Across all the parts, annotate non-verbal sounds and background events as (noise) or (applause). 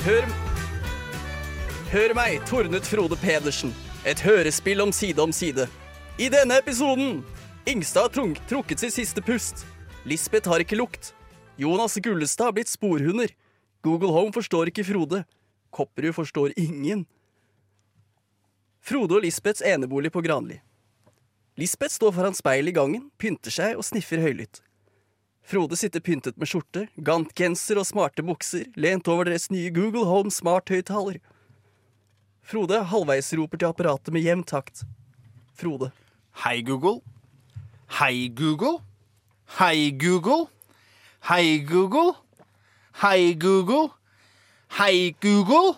Hør Hør meg, tornet Frode Pedersen. Et hørespill om side om side. I denne episoden Ingstad har trukket sitt siste pust. Lisbeth har ikke lukt. Jonas Gullestad har blitt sporhunder. Google Home forstår ikke Frode. Kopperud forstår ingen. Frode og Lisbeths enebolig på Granli. Lisbeth står foran speilet i gangen, pynter seg og sniffer høylytt. Frode sitter pyntet med skjorte, gantgenser og smarte bukser, lent over deres nye Google Home smart-høyttaler. Frode halvveis roper til apparatet med jevn takt. Frode. Hei, Google. Hei, Google. Hei, Google. Hei, Google. Hei, Google. Hei, Google.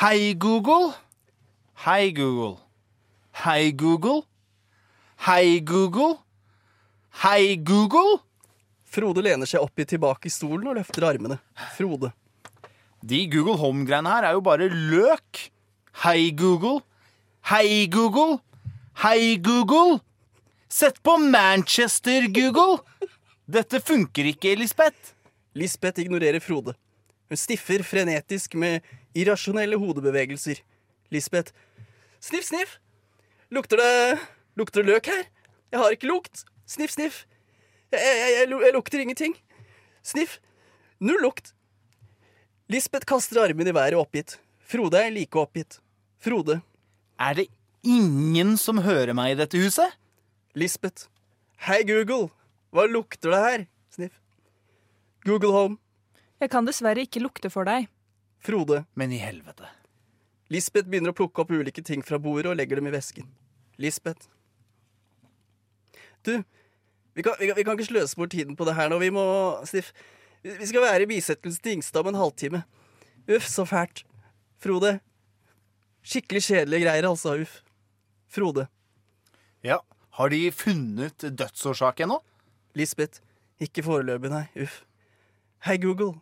Hei, Google. Hei, Google. Hei, Google. Hei, Google. Hei, Google. Frode lener seg oppgitt tilbake i stolen og løfter armene. Frode. De Google Home-greiene her er jo bare løk. Hei, Google. Hei, Google. Hei, Google. Sett på Manchester, Google. Dette funker ikke, Lisbeth. Lisbeth ignorerer Frode. Hun stiffer frenetisk med irrasjonelle hodebevegelser. Lisbeth. Sniff, sniff. Lukter det Lukter det løk her? Jeg har ikke lukt. Sniff, sniff. Jeg, jeg, jeg, jeg lukter ingenting. Sniff. Null lukt. Lisbeth kaster armene i været oppgitt. Frode er like oppgitt. Frode. Er det ingen som hører meg i dette huset? Lisbeth. Hei, Google. Hva lukter det her? Sniff. Google Home. Jeg kan dessverre ikke lukte for deg. Frode. Men i helvete. Lisbeth begynner å plukke opp ulike ting fra bordet og legger dem i vesken. Lisbeth. Du, vi kan, vi, kan, vi kan ikke sløse bort tiden på det her nå. Vi må Sniff. Vi skal være i bisettelsen til Ingstad om en halvtime. Uff, så fælt. Frode. Skikkelig kjedelige greier, altså. Uff. Frode. Ja, Har de funnet dødsårsak ennå? Lisbeth. Ikke foreløpig, nei. Uff. Hei, Google.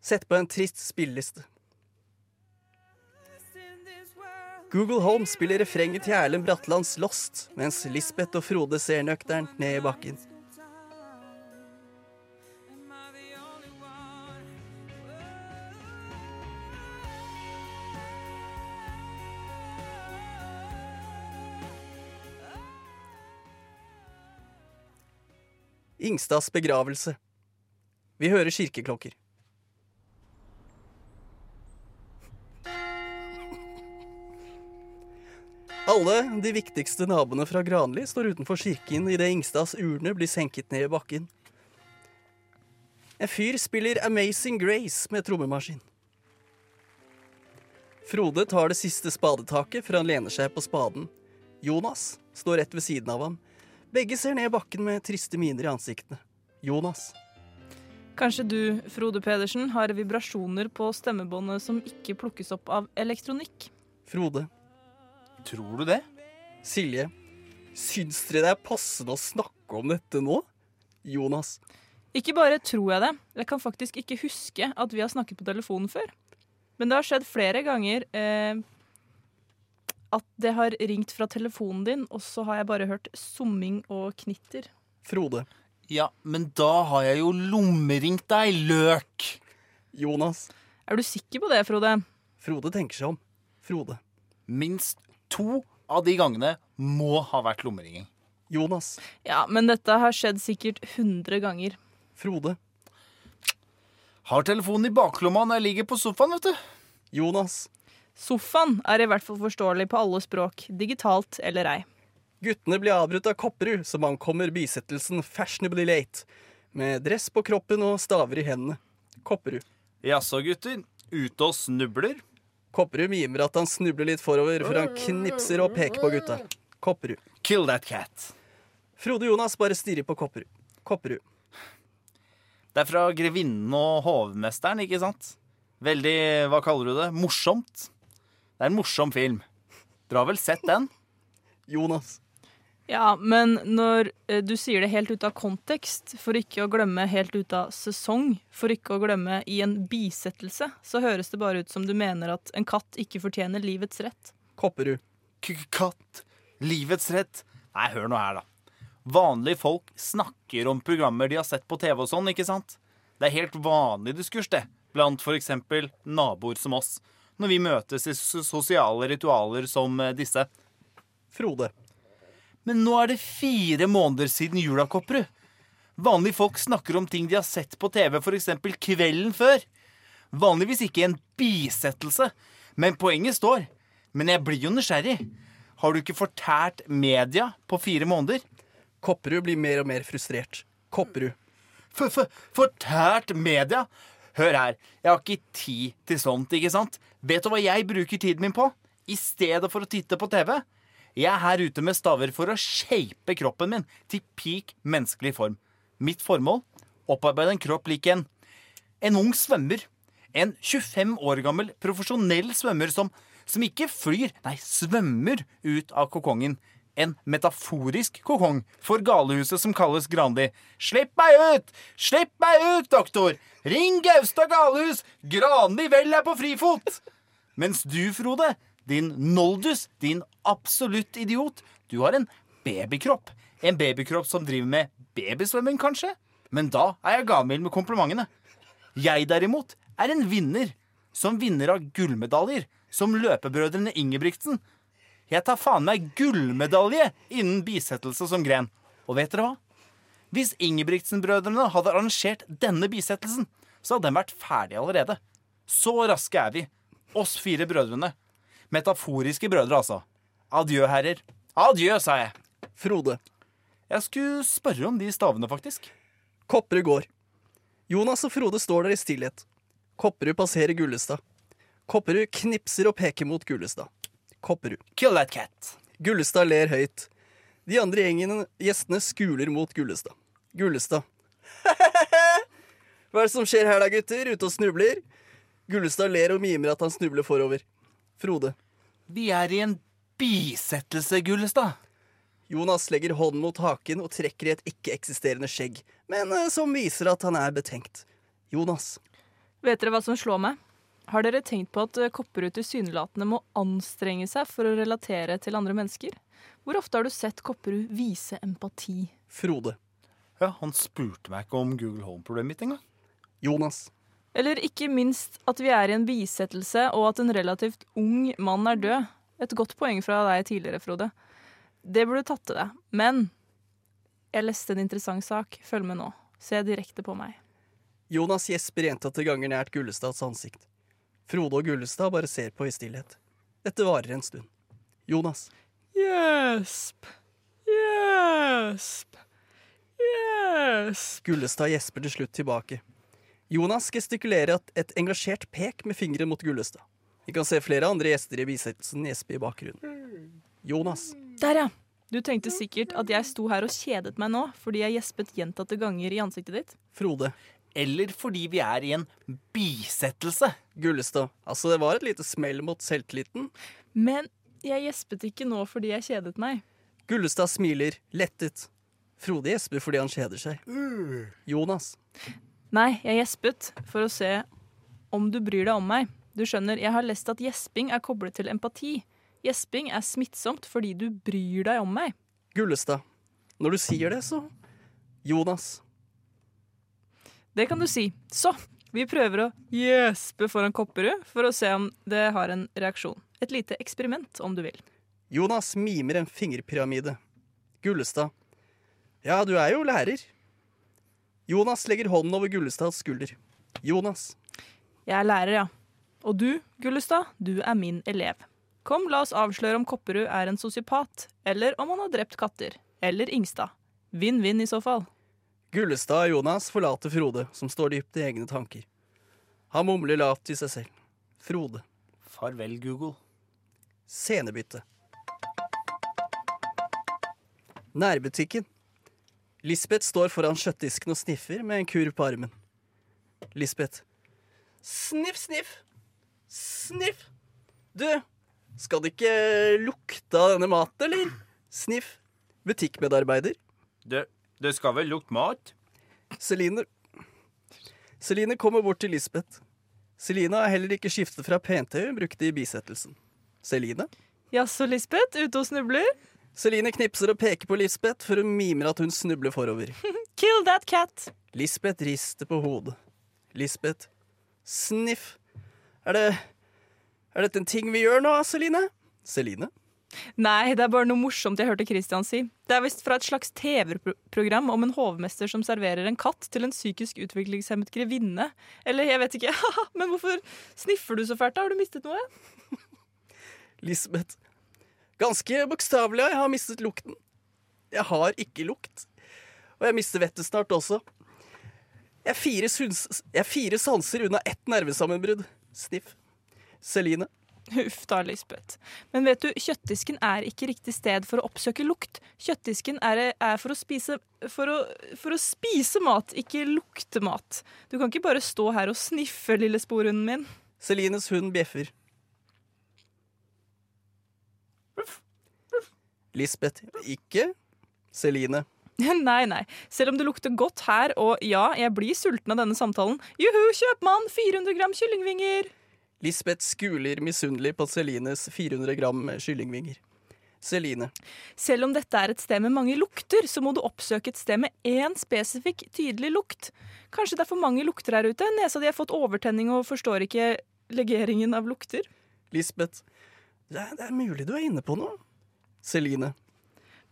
Sett på en trist spilleliste. Google Home spiller refrenget til Erlend Bratlands Lost, mens Lisbeth og Frode ser nøkternt ned i bakken. Ingstads begravelse. Vi hører kirkeklokker. Alle de viktigste naboene fra Granli står utenfor kirken idet Ingstads urne blir senket ned i bakken. En fyr spiller Amazing Grace med trommemaskin. Frode tar det siste spadetaket før han lener seg på spaden. Jonas står rett ved siden av ham. Begge ser ned i bakken med triste miner i ansiktene. Jonas. Kanskje du, Frode Pedersen, har vibrasjoner på stemmebåndet som ikke plukkes opp av elektronikk? Frode. Tror du det? Silje. Syns dere det er passende å snakke om dette nå? Jonas. Ikke bare tror jeg det, jeg kan faktisk ikke huske at vi har snakket på telefonen før. Men det har skjedd flere ganger eh, at det har ringt fra telefonen din, og så har jeg bare hørt summing og knitter. Frode. Ja, men da har jeg jo lommeringt deg, løk! Jonas. Er du sikker på det, Frode? Frode tenker seg om. Frode. Minst to av de gangene må ha vært lommeringing. Jonas. Ja, men dette har skjedd sikkert 100 ganger. Frode. Har telefonen i baklomma når jeg ligger på sofaen, vet du. Jonas. Sofaen er i hvert fall forståelig på alle språk, digitalt eller ei. Guttene blir avbrutt av Kopperud, som ankommer bisettelsen fashionably late. Med dress på kroppen og staver i hendene. Kopperud. Jaså, gutter. Ute og snubler? Kopperud mimer at han snubler litt forover, før han knipser og peker på gutta. Kopperud. Kill that cat. Frode Jonas bare stirrer på Kopperud. Kopperud. Det er fra Grevinnen og hovmesteren, ikke sant? Veldig, hva kaller du det, morsomt. Det er en morsom film. Dere har vel sett den? Jonas. Ja, men når eh, du sier det helt ut av kontekst, for ikke å glemme helt ut av sesong, for ikke å glemme i en bisettelse, så høres det bare ut som du mener at en katt ikke fortjener livets rett. Kopperud. K-katt. Livets rett. Nei, hør nå her, da. Vanlige folk snakker om programmer de har sett på TV og sånn, ikke sant? Det er helt vanlig diskurs, det. blant f.eks. naboer som oss, når vi møtes i sosiale ritualer som eh, disse. Frode. Men nå er det fire måneder siden jula, Kopperud. Vanlige folk snakker om ting de har sett på TV f.eks. kvelden før. Vanligvis ikke en bisettelse, men poenget står. Men jeg blir jo nysgjerrig. Har du ikke fortært media på fire måneder? Kopperud blir mer og mer frustrert. Kopperud. For, for, fortært media? Hør her, jeg har ikke tid til sånt, ikke sant? Vet du hva jeg bruker tiden min på? I stedet for å titte på TV? Jeg er her ute med staver for å shape kroppen min til peak menneskelig form. Mitt formål? Opparbeide en kropp lik en En ung svømmer. En 25 år gammel profesjonell svømmer som, som ikke flyr, nei, svømmer ut av kokongen. En metaforisk kokong for galehuset som kalles Grandi. Slipp meg ut! Slipp meg ut, doktor! Ring Gaustad galehus! Grandi vel er på frifot! Mens du, Frode, din noldus, din absolutt idiot, du har en babykropp. En babykropp som driver med babysvømming, kanskje? Men da er jeg gavmild med komplimentene. Jeg derimot er en vinner. Som vinner av gullmedaljer. Som løpebrødrene Ingebrigtsen. Jeg tar faen meg gullmedalje innen bisettelse som gren. Og vet dere hva? Hvis Ingebrigtsen-brødrene hadde arrangert denne bisettelsen, så hadde den vært ferdig allerede. Så raske er vi. Oss fire brødrene. Metaforiske brødre, altså. Adjø, herrer. Adjø, sa jeg. Frode. Jeg skulle spørre om de stavene, faktisk. Kopperud går. Jonas og Frode står der i stillhet. Kopperud passerer Gullestad. Kopperud knipser og peker mot Gullestad. Kopperud. Kill that cat. Gullestad ler høyt. De andre gjengene, gjestene skuler mot Gullestad. Gullestad. (laughs) Hva er det som skjer her da, gutter? Ute og snubler? Gullestad ler og mimer at han snubler forover. Frode. Vi er i en bisettelse, Gullestad. Jonas legger hånden mot haken og trekker i et ikke-eksisterende skjegg, men eh, som viser at han er betenkt. Jonas. Vet dere hva som slår meg? Har dere tenkt på at eh, Kopperud tilsynelatende må anstrenge seg for å relatere til andre mennesker? Hvor ofte har du sett Kopperud vise empati? Frode. Ja, Han spurte meg ikke om Google Home-problemet mitt engang. Jonas. Eller ikke minst at vi er i en bisettelse, og at en relativt ung mann er død. Et godt poeng fra deg tidligere, Frode. Det burde tatt til deg. Men jeg leste en interessant sak. Følg med nå. Se direkte på meg. Jonas gjesper gjentatte ganger nært Gullestads ansikt. Frode og Gullestad bare ser på i stillhet. Dette varer en stund. Jonas. Gjesp. Gjesp. Gjesp. Gullestad gjesper til slutt tilbake. Jonas gestikulerer et, et engasjert pek med fingeren mot Gullestad. Vi kan se flere andre gjester i bisettelsen gjespe i bakgrunnen. Jonas. Der, ja. Du tenkte sikkert at jeg sto her og kjedet meg nå fordi jeg gjespet gjentatte ganger i ansiktet ditt. Frode. Eller fordi vi er i en bisettelse. Gullestad. Altså, det var et lite smell mot selvtilliten. Men jeg gjespet ikke nå fordi jeg kjedet meg. Gullestad smiler, lettet. Frode gjesper fordi han kjeder seg. Jonas. Nei, jeg gjespet for å se om du bryr deg om meg. Du skjønner, jeg har lest at gjesping er koblet til empati. Gjesping er smittsomt fordi du bryr deg om meg. Gullestad. Når du sier det, så Jonas. Det kan du si. Så, vi prøver å gjespe foran Kopperud for å se om det har en reaksjon. Et lite eksperiment, om du vil. Jonas mimer en fingerpyramide. Gullestad. Ja, du er jo lærer. Jonas legger hånden over Gullestads skulder. Jonas. Jeg er lærer, ja. Og du, Gullestad, du er min elev. Kom, la oss avsløre om Kopperud er en sosiopat, eller om han har drept katter. Eller Ingstad. Vinn-vinn i så fall. Gullestad og Jonas forlater Frode, som står dypt i egne tanker. Han mumler lavt til seg selv. Frode. Farvel, Google. Scenebytte. Nærbutikken. Lisbeth står foran kjøttdisken og sniffer med en kurv på armen. Lisbeth. Sniff, sniff. Sniff. Du, skal det ikke lukte av denne maten, eller? Sniff. Butikkmedarbeider. Det, det skal vel lukte mat? Celine Celine kommer bort til Lisbeth. Celine har heller ikke skiftet fra pentøy hun brukte i bisettelsen. Celine? Jaså, Lisbeth, ute og snubler? Celine knipser og peker på Lisbeth, for hun mimer at hun snubler forover. (laughs) Kill that cat! Lisbeth rister på hodet. Lisbeth. Sniff. Er det Er dette en ting vi gjør nå, Celine? Celine? Nei, det er bare noe morsomt jeg hørte Christian si. Det er visst fra et slags TV-program om en hovmester som serverer en katt til en psykisk utviklingshemmet grevinne. Eller jeg vet ikke. (laughs) Men hvorfor sniffer du så fælt? da? Har du mistet noe? Lisbeth. Ganske bokstavelig. Jeg har mistet lukten. Jeg har ikke lukt. Og jeg mister vettet snart også. Jeg er fire, fire sanser unna ett nervesammenbrudd. Sniff. Celine. Huff da, Lisbeth. Men vet du, kjøttdisken er ikke riktig sted for å oppsøke lukt. Kjøttdisken er, er for, å spise, for, å, for å spise mat, ikke lukte mat. Du kan ikke bare stå her og sniffe, lille sporhunden min. Celines hund bjeffer. Lisbeth. Ikke Celine. (laughs) Nei, nei. Selv om det lukter godt her, og ja, jeg blir sulten av denne samtalen. Juhu, kjøpmann! 400 gram kyllingvinger! Lisbeth skuler misunnelig på Celines 400 gram kyllingvinger. Celine. Selv om dette er et sted med mange lukter, så må du oppsøke et sted med én spesifikk, tydelig lukt. Kanskje det er for mange lukter her ute? Nesa di har fått overtenning og forstår ikke legeringen av lukter? Lisbeth. Det er, det er mulig du er inne på noe. Celine.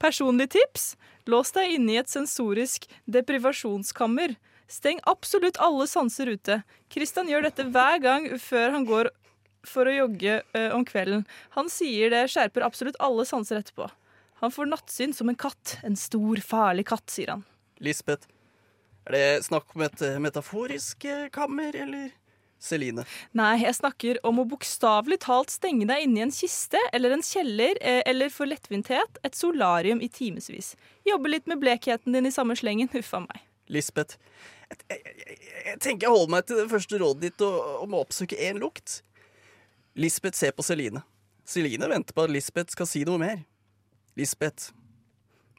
Personlig tips? Lås deg inne i et sensorisk deprivasjonskammer. Steng absolutt alle sanser ute. Kristian gjør dette hver gang før han går for å jogge ø, om kvelden. Han sier det skjerper absolutt alle sanser etterpå. Han får nattsyn som en katt. En stor, farlig katt, sier han. Lisbeth. Er det snakk om et eh, metaforisk eh, kammer, eller? Celine. Nei, jeg snakker om å bokstavelig talt stenge deg inne i en kiste eller en kjeller, eh, eller for lettvinthet et solarium i timevis. Jobbe litt med blekheten din i samme slengen. (laughs) Huff a meg. Lisbeth. Jeg, jeg, jeg, jeg tenker jeg holder meg til det første rådet ditt om å oppsøke én lukt. Lisbeth ser på Celine. Celine venter på at Lisbeth skal si noe mer. Lisbeth.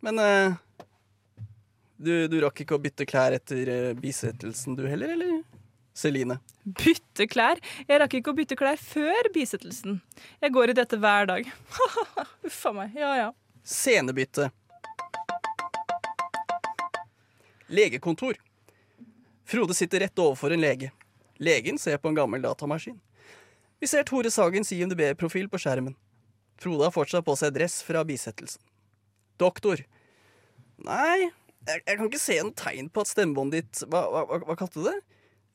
Men eh, du, du rakk ikke å bytte klær etter eh, bisettelsen du heller, eller? Celine. Bytte klær? Jeg rakk ikke å bytte klær før bisettelsen. Jeg går i dette hver dag. (laughs) Uff a meg. Ja ja. Scenebytte. Legekontor. Frode sitter rett overfor en lege. Legen ser på en gammel datamaskin. Vi ser Tore Sagens IMDb-profil på skjermen. Frode har fortsatt på seg dress fra bisettelsen. Doktor. Nei, jeg, jeg kan ikke se noe tegn på at stemmebåndet ditt hva, hva, hva, hva kalte du det?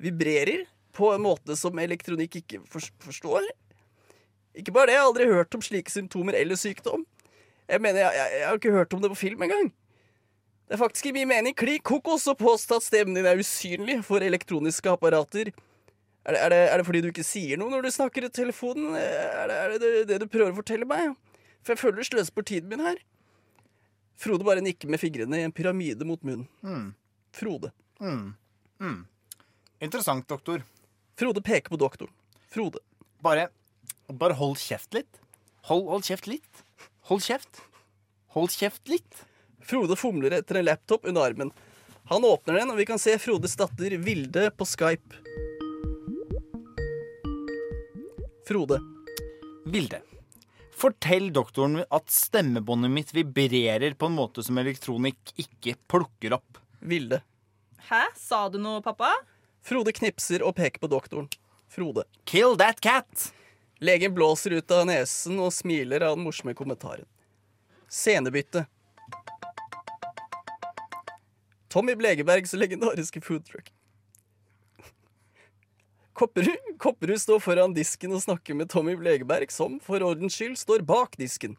Vibrerer på en måte som elektronikk ikke forstår. Ikke bare det, jeg har aldri hørt om slike symptomer eller sykdom. Jeg mener, jeg, jeg, jeg har ikke hørt om det på film engang. Det er faktisk i min mening klin kokos å påstå at stemmen din er usynlig for elektroniske apparater. Er det, er, det, er det fordi du ikke sier noe når du snakker i telefonen? Er det er det, det, du prøver å fortelle meg? For jeg føler du sløser bort tiden min her. Frode bare nikker med fingrene i en pyramide mot munnen. Frode. Interessant, doktor. Frode peker på doktoren. Frode. Bare, bare hold kjeft litt. Hold, hold kjeft litt. Hold kjeft. Hold kjeft litt. Frode fomler etter en laptop under armen. Han åpner den, og vi kan se Frodes datter Vilde på Skype. Frode. Vilde. Fortell doktoren at stemmebåndet mitt vibrerer på en måte som elektronikk ikke plukker opp. Vilde. Hæ? Sa du noe, pappa? Frode knipser og peker på doktoren. Frode. Kill that cat! Legen blåser ut av nesen og smiler av den morsomme kommentaren. Scenebytte. Tommy Blegebergs legendariske foodtruck. Kopperud, Kopperud står foran disken og snakker med Tommy Blegeberg, som for ordens skyld står bak disken.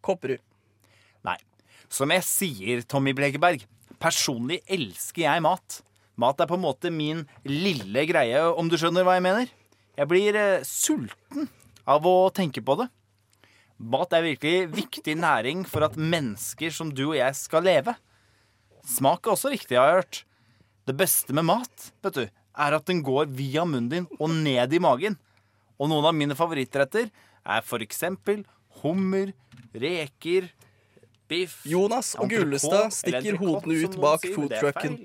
Kopperud. Nei. Som jeg sier, Tommy Blegeberg, personlig elsker jeg mat. Mat er på en måte min lille greie, om du skjønner hva jeg mener. Jeg blir eh, sulten av å tenke på det. Mat er virkelig viktig næring for at mennesker som du og jeg skal leve. Smak er også viktig, har jeg hørt. Det beste med mat, vet du, er at den går via munnen din og ned i magen. Og noen av mine favorittretter er for eksempel hummer, reker, biff Jonas og Gullestad stikker hodene ut bak foodtrucken.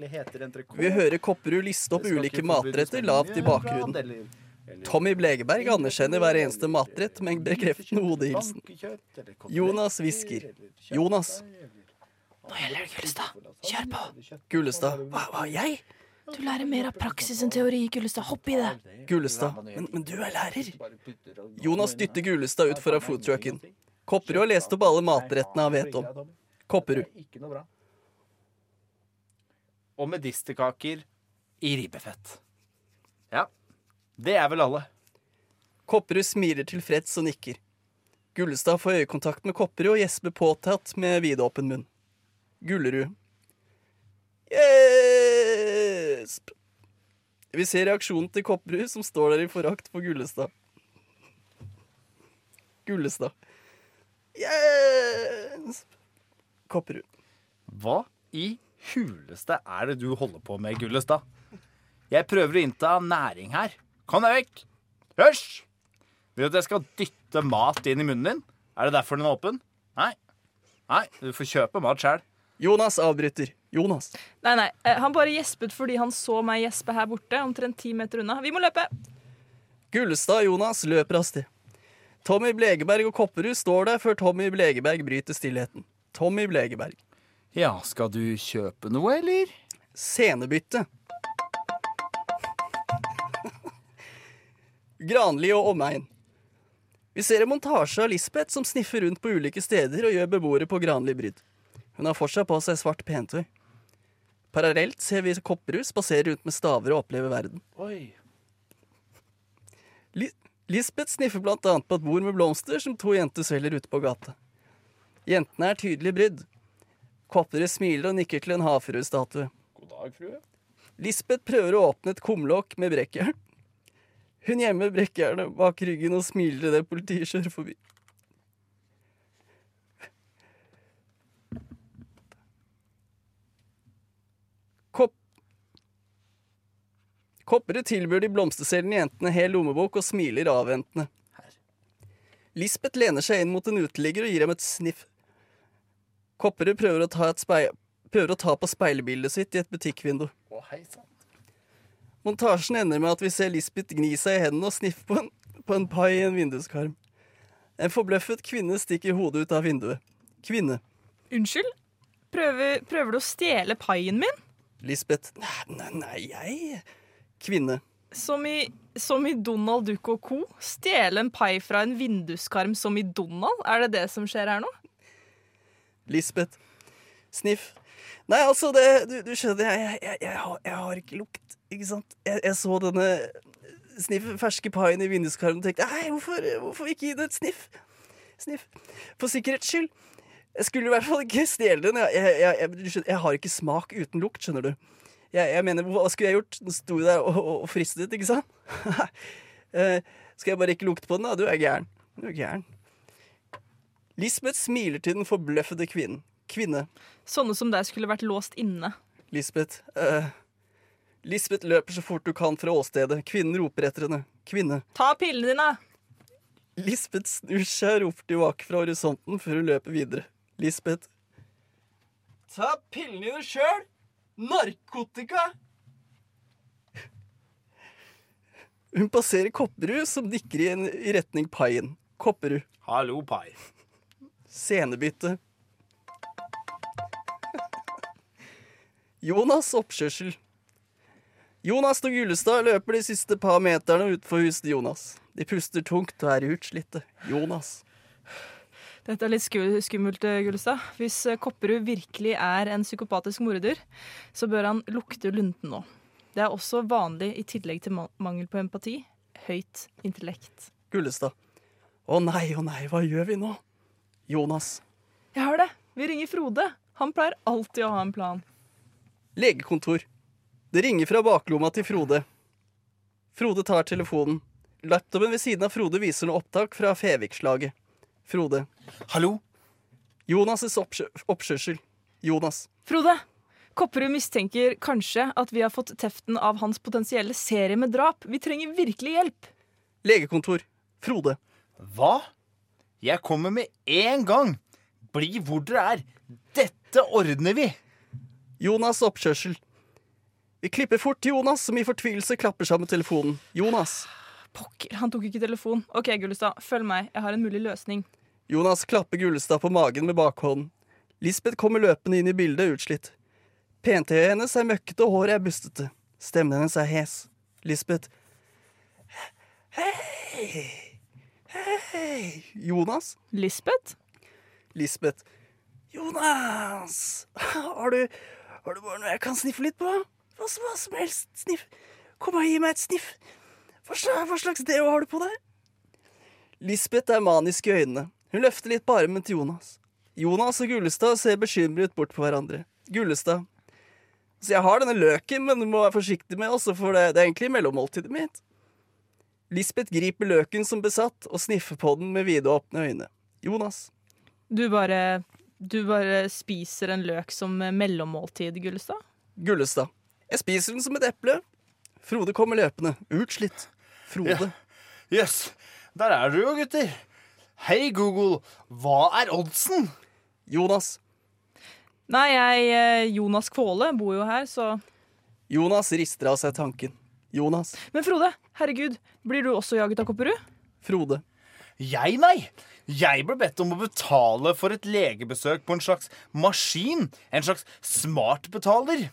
Vi hører Kopperud liste opp ulike matretter lavt i bakgrunnen. Tommy Blegeberg anerkjenner hver eneste matrett med en bekreftende hodehilsen. Jonas hvisker. Jonas. Nå gjelder det, Gullestad. Kjør på. Gullestad. Hva, hva, jeg? Du lærer mer av praksis enn teori, Gullestad. Hopp i det. Gullestad, men, men du er lærer. Jonas dytter Gullestad ut foran foodtrucken. Kopperud har lest opp alle matrettene han vet om. Kopperud. Ikke noe bra. Og medisterkaker i ribbefett. Ja. Det er vel alle. Kopperud smiler tilfreds og nikker. Gullestad får øyekontakt med Kopperud og gjesper påtatt med vidåpen munn. Gullerud. Gjesp! Vi ser reaksjonen til Kopperud, som står der i forakt for Gullestad. Gullestad. Gjesp! Kopperud. Hva i huleste er det du holder på med, Gullestad? Jeg prøver å innta næring her. Kom deg vekk! Hysj! Vil du at jeg skal dytte mat inn i munnen din? Er det derfor den er åpen? Nei. Nei, du får kjøpe mat sjæl. Jonas avbryter. Jonas. Nei, nei. eh, Han bare gjespet fordi han så meg gjespe her borte, omtrent ti meter unna. Vi må løpe! Gullestad og Jonas løper av sted. Tommy Blegeberg og Kopperud står der før Tommy Blegeberg bryter stillheten. Tommy Blegeberg. Ja, skal du kjøpe noe, eller? Scenebytte. Granli og omegn. Vi ser en montasje av Lisbeth som sniffer rundt på ulike steder og gjør beboere på Granli brydd. Hun har fortsatt på seg svart pentøy. Parallelt ser vi Kopperud spasere rundt med staver og oppleve verden. Oi. Li Lisbeth sniffer blant annet på et bord med blomster som to jenter selger ute på gata. Jentene er tydelig brydd. Kopperet smiler og nikker til en havfruestatue. God dag, frue. Lisbeth prøver å åpne et kumlokk med brekkjern. Hun gjemmer brekkjernet bak ryggen og smiler idet politiet kjører forbi. Kopperud tilbyr de blomsterselgende jentene hel lommebok og smiler avventende. Lisbeth lener seg inn mot en uteligger og gir ham et sniff. Kopperud prøver å ta, prøver å ta på speilbildet sitt i et butikkvindu. Å, hei. Montasjen ender med at vi ser Lisbeth gni seg i hendene og sniffe på en, på en pai i en vinduskarm. En forbløffet kvinne stikker hodet ut av vinduet. Kvinne. Unnskyld? Prøver, prøver du å stjele paien min? Lisbeth. Nei, nei, nei, jeg Kvinne. Som i, som i Donald Duck og co. Stjele en pai fra en vinduskarm som i Donald? Er det det som skjer her nå? Lisbeth. Sniff. Nei, altså, det Du, du skjønner, jeg, jeg, jeg, har, jeg har ikke lukt, ikke sant? Jeg, så denne sniff ferske paien i vinduskarmen og tenkte Nei, hvorfor, hvorfor ikke gi det et sniff? Sniff. For sikkerhets skyld. Jeg skulle i hvert fall ikke stjele den. Jeg, jeg, jeg, jeg har ikke smak uten lukt, skjønner du. Jeg, jeg mener, hva skulle jeg gjort? Den sto der og, og, og fristet, ikke sant? (laughs) Eh, skal jeg bare ikke lukte på den, da? Du er gæren. Du er gæren. Lisbeth smiler til den forbløffede kvinnen. Kvinne. Sånne som deg skulle vært låst inne. Lisbeth. Uh, Lisbeth løper så fort du kan fra åstedet. Kvinnen roper etter henne. Kvinne. Ta pillene dine! Lisbeth snur seg og roper tilbake fra horisonten før hun løper videre. Lisbeth. Ta pillene dine sjøl! Narkotika! Hun passerer Kopperud, som nikker i, en, i retning paien. Kopperud. Hallo, pai. Scenebytte. Jonas oppkjørsel. Jonas og Gullestad løper de siste par meterne utfor huset til Jonas. De puster tungt og er utslitte. Jonas. Dette er litt skummelt, eh, Gullestad. Hvis eh, Kopperud virkelig er en psykopatisk morder, så bør han lukte lunten nå. Det er også vanlig, i tillegg til mangel på empati, høyt intellekt. Gullestad. Å nei, å nei, hva gjør vi nå? Jonas. Jeg har det! Vi ringer Frode. Han pleier alltid å ha en plan. Legekontor. Det ringer fra baklomma til Frode. Frode tar telefonen. Laptopen ved siden av Frode viser noe opptak fra Fevikslaget. Frode. Hallo? Jonas' oppkjø oppkjørsel. Jonas. Frode! Kopperud mistenker kanskje at vi har fått teften av hans potensielle serie med drap. Vi trenger virkelig hjelp. Legekontor. Frode. Hva? Jeg kommer med en gang. Bli hvor dere er. Dette ordner vi. Jonas' oppkjørsel. Vi klipper fort til Jonas, som i fortvilelse klapper sammen telefonen. Jonas. Pokker, han tok ikke telefon. OK, Gullestad, følg meg. Jeg har en mulig løsning. Jonas klapper Gullestad på magen med bakhånden. Lisbeth kommer løpende inn i bildet, utslitt. Pentøyet hennes er møkkete og håret er bustete. Stemmen hennes er hes. Lisbeth. Hei. Hei. Jonas. Lisbeth? Lisbeth. Jonas! Har du, har du bare noe jeg kan sniffe litt på? Hva, som- helst. Sniff. Kom og gi meg et sniff. Hva slags, deo har du på deg? Lisbeth er manisk i øynene. Hun løfter litt på armen til Jonas. Jonas og Gullestad ser bekymret bort på hverandre. Gullestad. Så jeg har denne løken, men du må være forsiktig med også, for det, det er egentlig mellommåltidet mitt. Lisbeth griper løken som besatt og sniffer på den med vidåpne øyne. Jonas. Du bare, du bare spiser en løk som mellommåltid, Gullestad? Gullestad. Jeg spiser den som et eple. Frode kommer løpende, utslitt. Frode. Jøss, der er dere jo, gutter. Hei, Google, hva er oddsen? Jonas. Nei, jeg, eh, Jonas Kvåle, bor jo her, så Jonas rister av seg tanken. Jonas. Men Frode, herregud, blir du også jaget av Kopperud? Frode. Jeg, nei. Jeg ble bedt om å betale for et legebesøk på en slags maskin. En slags smartbetaler.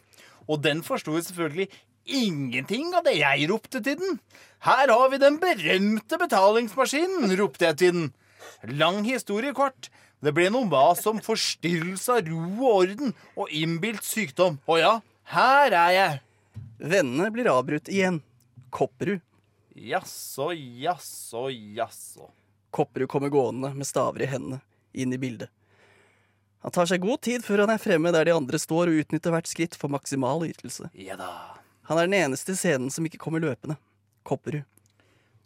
Og den forsto jo selvfølgelig ingenting av det jeg ropte til den. Her har vi den berømte betalingsmaskinen, ropte jeg til den. Lang historie kort. Det ble noe mas om forstyrrelse av ro og orden og innbilt sykdom. Og ja, her er jeg. Vennene blir avbrutt igjen. Kopperud. Jaså, jaså, jaså. Kopperud kommer gående med staver i hendene, inn i bildet. Han tar seg god tid før han er fremme der de andre står og utnytter hvert skritt for maksimal ytelse. Ja da. Han er den eneste i scenen som ikke kommer løpende. Kopperud.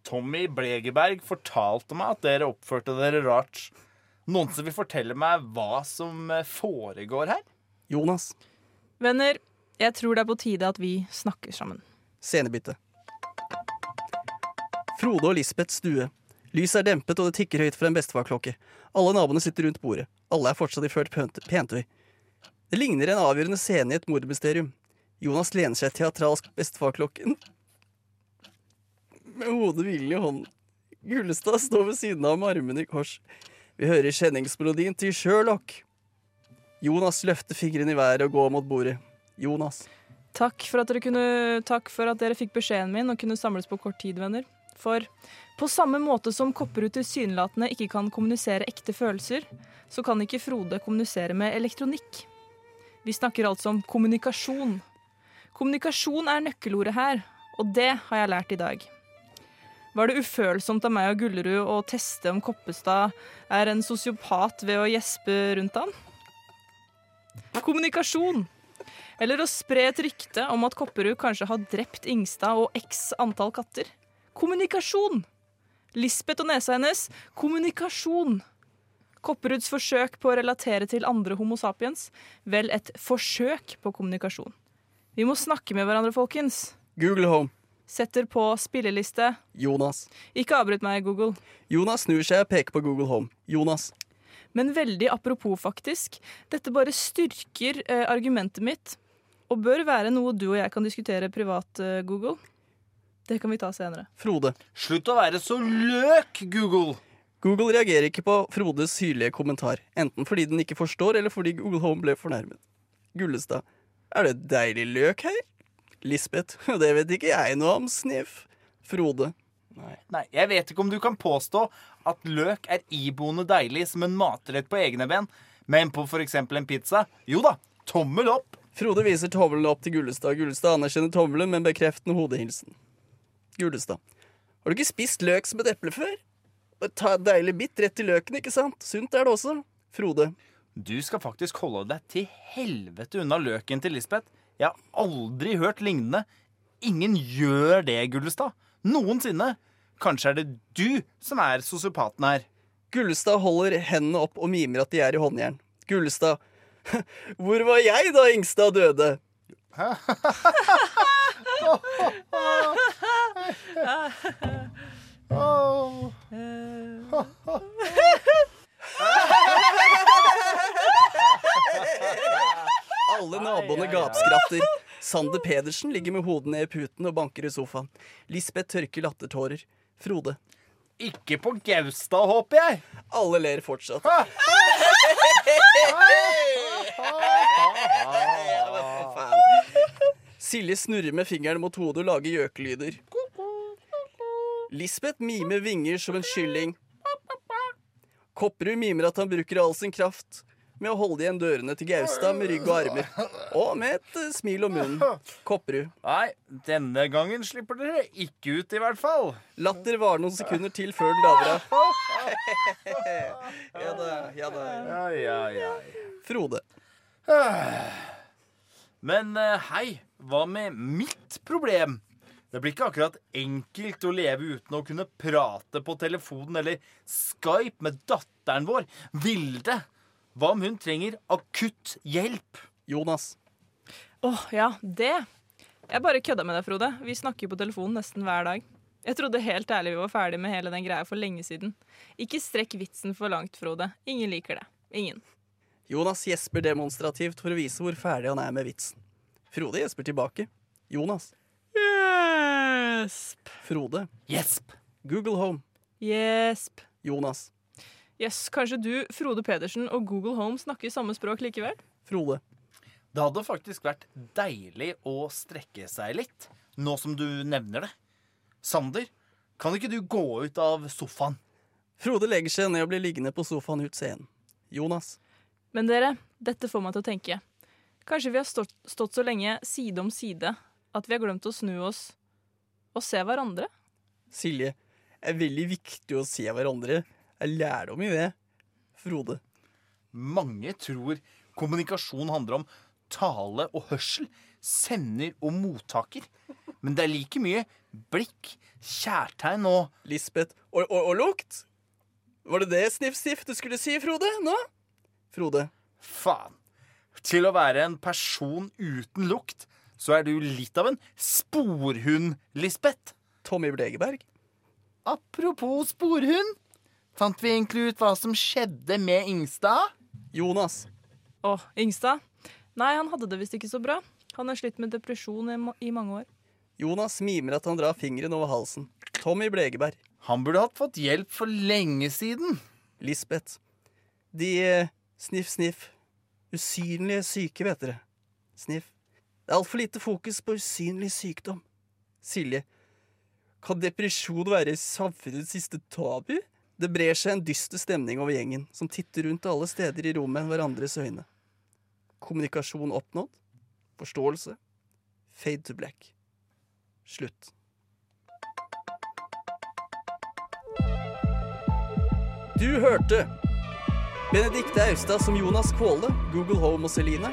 Tommy Blegeberg fortalte meg at dere oppførte dere rart. Noen som vil fortelle meg hva som eh, foregår her? Jonas. Venner, jeg tror det er på tide at vi snakker sammen. Scenebytte. Frode og Lisbeths stue. Lyset er dempet, og det tikker høyt fra en bestefarklokke. Alle naboene sitter rundt bordet. Alle er fortsatt iført pent- pentøy. Det ligner en avgjørende scene i et mordmysterium. Jonas lener seg teatralsk på bestefarklokken. Med hodet hvilende i hånden. Gullestad står ved siden av med armene i kors. Vi hører kjenningsmelodien til Sherlock. Jonas løfter fingrene i været og går mot bordet. Jonas. Takk for kunne, takk for at dere fikk beskjeden min og kunne samles på kort tid, venner. For på samme måte som Kopperud tilsynelatende ikke kan kommunisere ekte følelser, så kan ikke Frode kommunisere med elektronikk. Vi snakker altså om kommunikasjon. Kommunikasjon er nøkkelordet her, og det har jeg lært i dag. Var det ufølsomt av meg og Gullerud å teste om Koppestad er en sosiopat ved å gjespe rundt han? Kommunikasjon. Eller å spre et rykte om at Kopperud kanskje har drept Ingstad og x antall katter. Kommunikasjon! Lisbeth og nesa hennes kommunikasjon. Kopperuds forsøk på å relatere til andre Homo sapiens. Vel, et forsøk på kommunikasjon. Vi må snakke med hverandre, folkens. Google Home. Setter på spilleliste. Jonas. Ikke avbryt meg, Google. Jonas snur seg og peker på Google Home. Jonas. Men veldig apropos, faktisk. Dette bare styrker eh, argumentet mitt. Og bør være noe du og jeg kan diskutere privat, eh, Google. Det kan vi ta senere. Frode. Slutt å være så løk, Google! Google reagerer ikke på Frodes syrlige kommentar, enten fordi den ikke forstår, eller fordi Google Home ble fornærmet. Gullestad. Er det deilig løk her? Lisbeth. (laughs) Det vet ikke jeg noe om, sniff. Frode. Nei. Nei, jeg vet ikke om du kan påstå at løk er iboende deilig som en matrett på egne ben, men på eksempel en pizza, jo da, tommel opp. Frode viser tommelen opp til Gullestad. Gullestad anerkjenner tommelen med en bekreftende hodehilsen. Gullestad. Har du ikke spist løk som et eple før? Bare ta et deilig bitt rett i løken, ikke sant? Sunt er det også. Frode. Du skal faktisk holde deg til helvete unna løken til Lisbeth. Jeg har aldri hørt lignende. Ingen gjør det, Gullestad. Noensinne. Kanskje er det du som er sosiopaten her. Gullestad holder hendene opp og mimer at de er i håndjern. Gullestad. (laughs) Hvor var jeg da Ingstad døde? (laughs) (laughs) Alle naboene gapskratter. Sander Pedersen ligger med hodet ned i puten og banker i sofaen. Lisbeth tørker lattertårer. Frode. Ikke på Gaustad, håper jeg. Alle ler fortsatt. Silje snurrer med fingeren mot hodet og lager gjøkelyder. Lisbeth mimer vinger som en kylling. Kopperud mimer at han bruker all sin kraft med å holde igjen dørene til Gaustad med rygg og armer. Og med et eh, smil om munnen. Kopperud. Nei, denne gangen slipper dere ikke ut, i hvert fall. Latter varer noen sekunder til før den daver av. (laughs) Ja da, ja da. Ja, ja, ja. Frode. Men eh, hei, hva med mitt problem? Det blir ikke akkurat enkelt å leve uten å kunne prate på telefonen eller Skype med datteren vår, Vilde. Hva om hun trenger akutt hjelp? Jonas. Åh, ja, det. Jeg bare kødda med deg, Frode. Vi snakker på telefonen nesten hver dag. Jeg trodde helt ærlig vi var ferdig med hele den greia for lenge siden. Ikke strekk vitsen for langt, Frode. Ingen liker det. Ingen. Jonas gjesper demonstrativt for å vise hvor ferdig han er med vitsen. Frode gjesper tilbake. Jonas. Gjesp. Frode. Gjesp. Google Home. Gjesp. Jonas. Jøss, kanskje du, Frode Pedersen og Google Home snakker samme språk likevel? Frode. Det hadde faktisk vært deilig å strekke seg litt, nå som du nevner det. Sander, kan ikke du gå ut av sofaen? Frode legger seg ned og blir liggende på sofaen ut scenen. Jonas. Men dere, dette får meg til å tenke. Kanskje vi har stått, stått så lenge side om side at vi har glemt å snu oss og se hverandre? Silje. Det er veldig viktig å se hverandre. Det er lærdom i det. Frode. Mange tror kommunikasjon handler om tale og hørsel, sender og mottaker. Men det er like mye blikk, kjærtegn og Lisbeth. Og, og, og lukt? Var det det sniff-sniff du skulle si, Frode? Nå? Frode. faen. Til å være en person uten lukt, så er du litt av en sporhund, Lisbeth. Tommy Blegeberg. Apropos sporhund. Fant vi egentlig ut hva som skjedde med Ingstad? Jonas. Å, Ingstad? Nei, han hadde det visst ikke så bra. Han har slitt med depresjon i, i mange år. Jonas mimer at han drar fingeren over halsen. Tommy Blegeberg. Han burde hatt fått hjelp for lenge siden. Lisbeth. De eh, sniff, sniff. Usynlige syke, vet dere. Sniff. Det er altfor lite fokus på usynlig sykdom. Silje. Kan depresjon være samfunnets siste tabu? Det brer seg en dyster stemning over gjengen, som titter rundt alle steder i rommet hverandres øyne. Kommunikasjon oppnådd. Forståelse. Fade to black. Slutt. Du hørte Benedikte Austad som Jonas Kvåle, Google Home og Celine.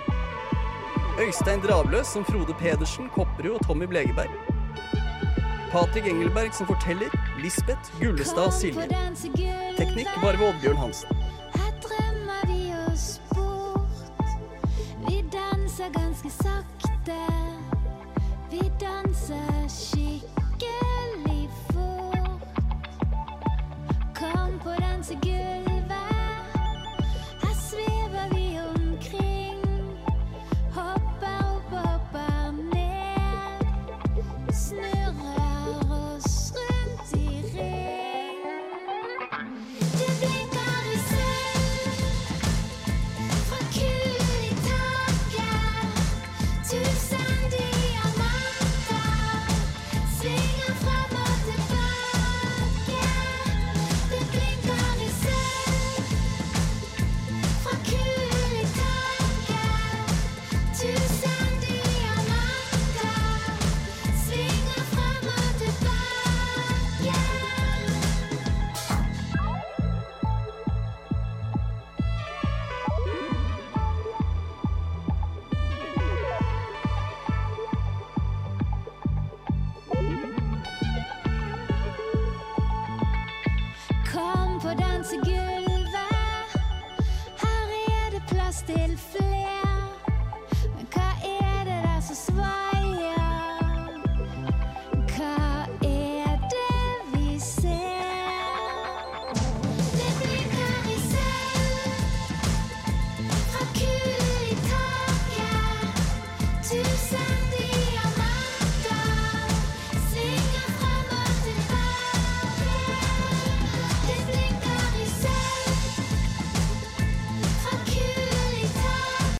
Øystein Dravløs som Frode Pedersen, Kopperud og Tommy Blegeberg. Patrik Engelberg som forteller, Lisbeth, Gullestad Silje. Teknikk var ved Oddbjørn Hansen. Her drømmer vi oss bort. Vi danser ganske sakte. Vi danser skikkelig fort. Kom på dansegull.